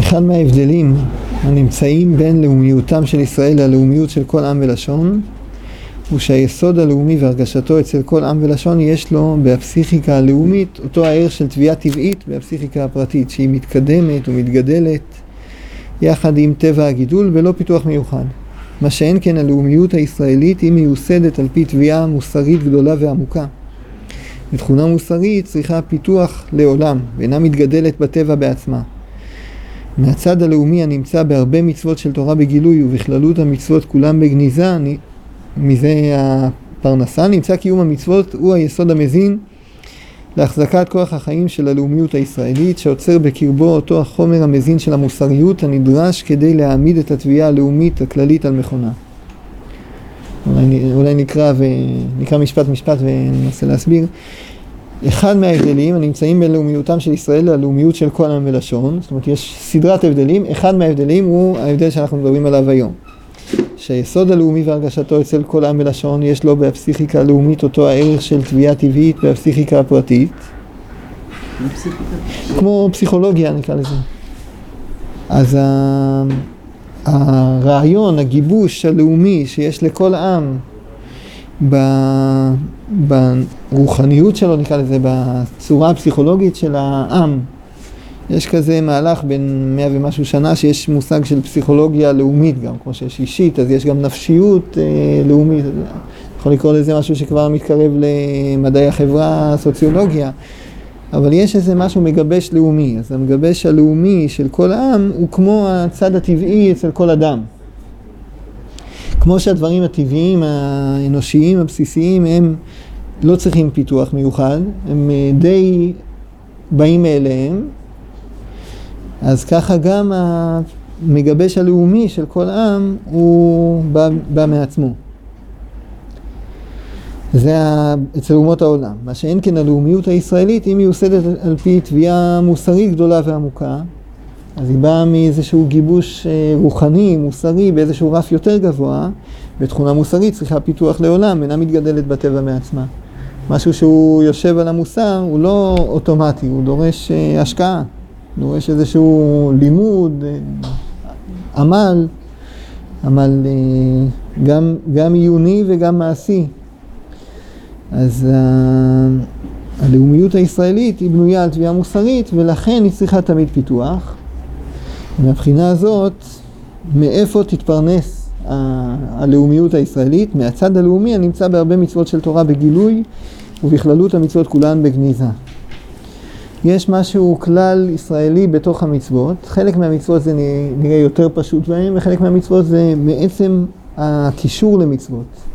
אחד מההבדלים הנמצאים בין לאומיותם של ישראל ללאומיות של כל עם ולשון הוא שהיסוד הלאומי והרגשתו אצל כל עם ולשון יש לו בפסיכיקה הלאומית אותו הערך של תביעה טבעית בפסיכיקה הפרטית שהיא מתקדמת ומתגדלת יחד עם טבע הגידול ולא פיתוח מיוחד. מה שאין כן הלאומיות הישראלית היא מיוסדת על פי תביעה מוסרית גדולה ועמוקה. ותכונה מוסרית צריכה פיתוח לעולם ואינה מתגדלת בטבע בעצמה. מהצד הלאומי הנמצא בהרבה מצוות של תורה בגילוי ובכללות המצוות כולם בגניזה, מזה הפרנסה, נמצא קיום המצוות הוא היסוד המזין להחזקת כוח החיים של הלאומיות הישראלית שעוצר בקרבו אותו החומר המזין של המוסריות הנדרש כדי להעמיד את התביעה הלאומית הכללית על מכונה. אולי, אולי נקרא, ו... נקרא משפט משפט וננסה להסביר. אחד מההבדלים הנמצאים בין לאומיותם של ישראל ללאומיות של כל עם ולשון, זאת אומרת יש סדרת הבדלים, אחד מההבדלים הוא ההבדל שאנחנו מדברים עליו היום. שהיסוד הלאומי והרגשתו אצל כל עם ולשון יש לו בפסיכיקה הלאומית אותו הערך של תביעה טבעית בפסיכיקה הפרטית. כמו פסיכולוגיה נקרא לזה. אז הרעיון, הגיבוש הלאומי שיש לכל עם ברוחניות שלו, נקרא לזה, בצורה הפסיכולוגית של העם. יש כזה מהלך בין מאה ומשהו שנה שיש מושג של פסיכולוגיה לאומית גם, כמו שיש אישית, אז יש גם נפשיות אה, לאומית. יכול לקרוא לזה משהו שכבר מתקרב למדעי החברה, סוציולוגיה. אבל יש איזה משהו מגבש לאומי, אז המגבש הלאומי של כל העם הוא כמו הצד הטבעי אצל כל אדם. כמו שהדברים הטבעיים, האנושיים, הבסיסיים, הם לא צריכים פיתוח מיוחד, הם אה, די באים מאליהם, אז ככה גם המגבש הלאומי של כל עם הוא בא, בא מעצמו. זה אצל אומות העולם. מה שאין כן הלאומיות הישראלית היא מיוסדת על פי תביעה מוסרית גדולה ועמוקה, אז היא באה מאיזשהו גיבוש אה, רוחני, מוסרי, באיזשהו רף יותר גבוה, ותכונה מוסרית צריכה פיתוח לעולם, אינה מתגדלת בטבע מעצמה. משהו שהוא יושב על המוסר הוא לא אוטומטי, הוא דורש אה, השקעה, דורש איזשהו לימוד, אה, עמל, עמל גם, גם עיוני וגם מעשי. אז הלאומיות הישראלית היא בנויה על תביעה מוסרית ולכן היא צריכה תמיד פיתוח. מהבחינה הזאת, מאיפה תתפרנס הלאומיות הישראלית? מהצד הלאומי הנמצא בהרבה מצוות של תורה בגילוי ובכללות המצוות כולן בגניזה. יש משהו כלל ישראלי בתוך המצוות, חלק מהמצוות זה נראה יותר פשוט בהם וחלק מהמצוות זה מעצם הקישור למצוות.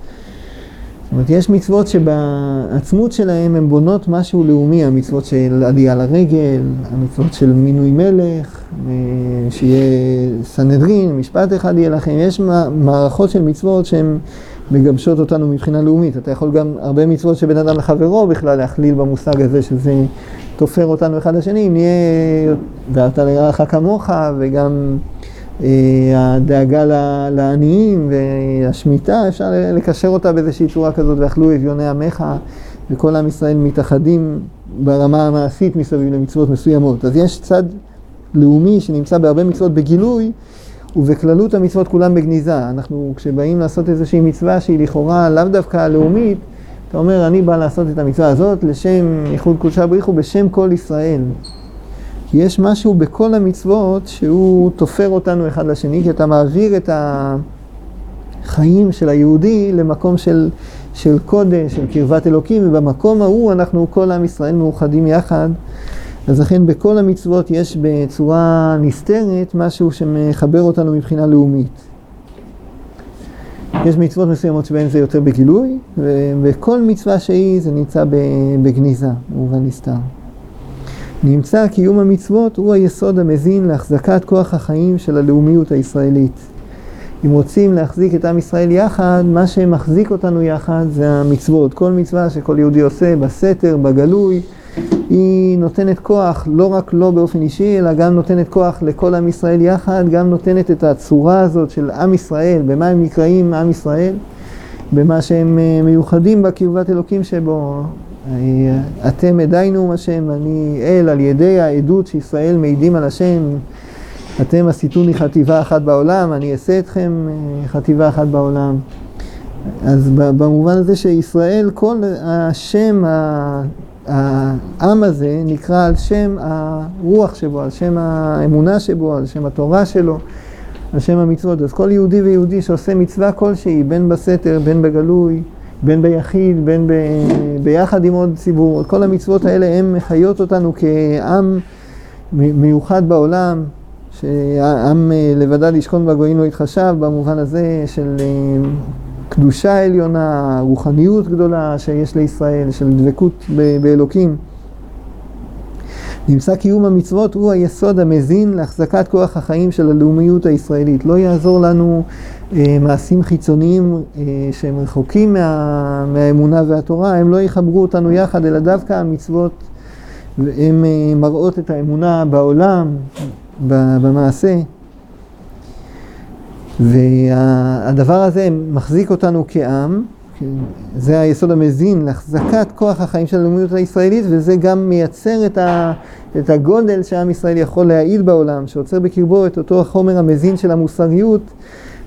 אומרת, יש מצוות שבעצמות שלהם הן בונות משהו לאומי, המצוות של עלייה לרגל, המצוות של מינוי מלך, אה, שיהיה סנהדרין, משפט אחד יהיה לכם, יש מערכות של מצוות שהן מגבשות אותנו מבחינה לאומית. אתה יכול גם הרבה מצוות שבין אדם לחברו בכלל להכליל במושג הזה, שזה תופר אותנו אחד לשני, אם נהיה, ואתה לרעך כמוך, וגם הדאגה לעניים והשמיטה, אפשר לקשר אותה באיזושהי צורה כזאת, ואכלו אביוני עמך, וכל עם ישראל מתאחדים ברמה המעשית מסביב למצוות מסוימות. אז יש צד לאומי שנמצא בהרבה מצוות בגילוי, ובכללות המצוות כולם בגניזה. אנחנו, כשבאים לעשות איזושהי מצווה שהיא לכאורה לאו דווקא הלאומית, אתה אומר, אני בא לעשות את המצווה הזאת לשם ייחוד קודשה בריחו בשם כל ישראל. יש משהו בכל המצוות שהוא תופר אותנו אחד לשני, כי אתה מעביר את החיים של היהודי למקום של, של קודש, של קרבת אלוקים, ובמקום ההוא אנחנו כל עם ישראל מאוחדים יחד. אז לכן בכל המצוות יש בצורה נסתרת משהו שמחבר אותנו מבחינה לאומית. יש מצוות מסוימות שבהן זה יותר בגילוי, ובכל מצווה שהיא זה נמצא בגניזה, במובן נסתר. נמצא קיום המצוות הוא היסוד המזין להחזקת כוח החיים של הלאומיות הישראלית. אם רוצים להחזיק את עם ישראל יחד, מה שמחזיק אותנו יחד זה המצוות. כל מצווה שכל יהודי עושה בסתר, בגלוי, היא נותנת כוח לא רק לו לא באופן אישי, אלא גם נותנת כוח לכל עם ישראל יחד, גם נותנת את הצורה הזאת של עם ישראל, במה הם נקראים עם ישראל, במה שהם אה, מיוחדים בקרבת אלוקים שבו. אתם עדיינו השם, אני אל על ידי העדות שישראל מעידים על השם, אתם עשיתוני חטיבה אחת בעולם, אני אעשה אתכם אה, חטיבה אחת בעולם. אז במובן הזה שישראל, כל השם, העם הזה נקרא על שם הרוח שבו, על שם האמונה שבו, על שם התורה שלו, על שם המצוות. אז כל יהודי ויהודי שעושה מצווה כלשהי, בין בסתר, בין בגלוי, בין ביחיד, בין ב... ביחד עם עוד ציבור, כל המצוות האלה הן מחיות אותנו כעם מיוחד בעולם, שעם לבדד ישכון בגויים לא יתחשב, במובן הזה של אה, קדושה עליונה, רוחניות גדולה שיש לישראל, של דבקות באלוקים. נמצא קיום המצוות הוא היסוד המזין להחזקת כוח החיים של הלאומיות הישראלית. לא יעזור לנו אה, מעשים חיצוניים אה, שהם רחוקים מה, מהאמונה והתורה, הם לא יחברו אותנו יחד, אלא דווקא המצוות, הן אה, מראות את האמונה בעולם, במעשה. והדבר הזה מחזיק אותנו כעם, זה היסוד המזין להחזקת כוח החיים של הלאומיות הישראלית, וזה גם מייצר את, ה, את הגודל שעם ישראל יכול להעיד בעולם, שעוצר בקרבו את אותו החומר המזין של המוסריות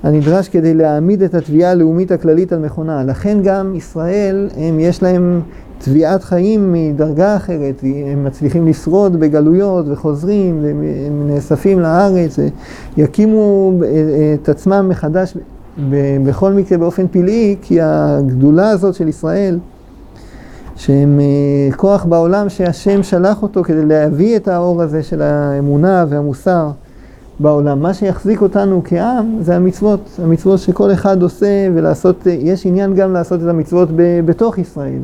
הנדרש כדי להעמיד את התביעה הלאומית הכללית על מכונה. לכן גם ישראל, הם, יש להם תביעת חיים מדרגה אחרת, הם מצליחים לשרוד בגלויות וחוזרים, הם נאספים לארץ, יקימו את עצמם מחדש בכל מקרה באופן פלאי, כי הגדולה הזאת של ישראל, שהם אה, כוח בעולם שהשם שלח אותו כדי להביא את האור הזה של האמונה והמוסר בעולם. מה שיחזיק אותנו כעם זה המצוות, המצוות שכל אחד עושה ולעשות, יש עניין גם לעשות את המצוות בתוך ישראל.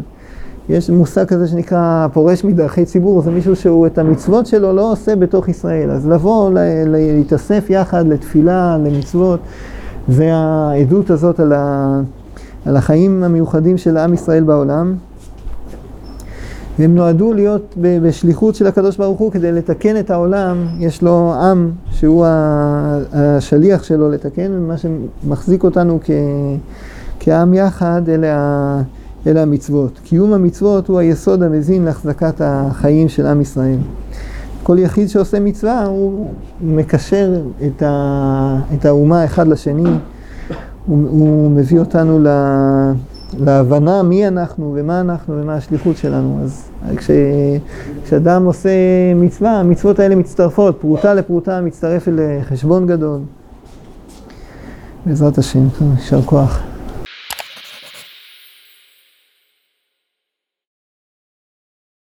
יש מושג כזה שנקרא פורש מדרכי ציבור, זה מישהו שהוא את המצוות שלו לא עושה בתוך ישראל. אז לבוא, להתאסף יחד לתפילה, למצוות, זה העדות הזאת על, ה, על החיים המיוחדים של עם ישראל בעולם. והם נועדו להיות בשליחות של הקדוש ברוך הוא כדי לתקן את העולם. יש לו עם שהוא השליח שלו לתקן, ומה שמחזיק אותנו כ, כעם יחד אלה, אלה המצוות. קיום המצוות הוא היסוד המזין להחזקת החיים של עם ישראל. כל יחיד שעושה מצווה הוא מקשר את, ה, את האומה אחד לשני, הוא, הוא מביא אותנו ל, להבנה מי אנחנו ומה אנחנו ומה השליחות שלנו. אז כש, כשאדם עושה מצווה, המצוות האלה מצטרפות, פרוטה לפרוטה מצטרפת לחשבון גדול. בעזרת השם, יישר כוח.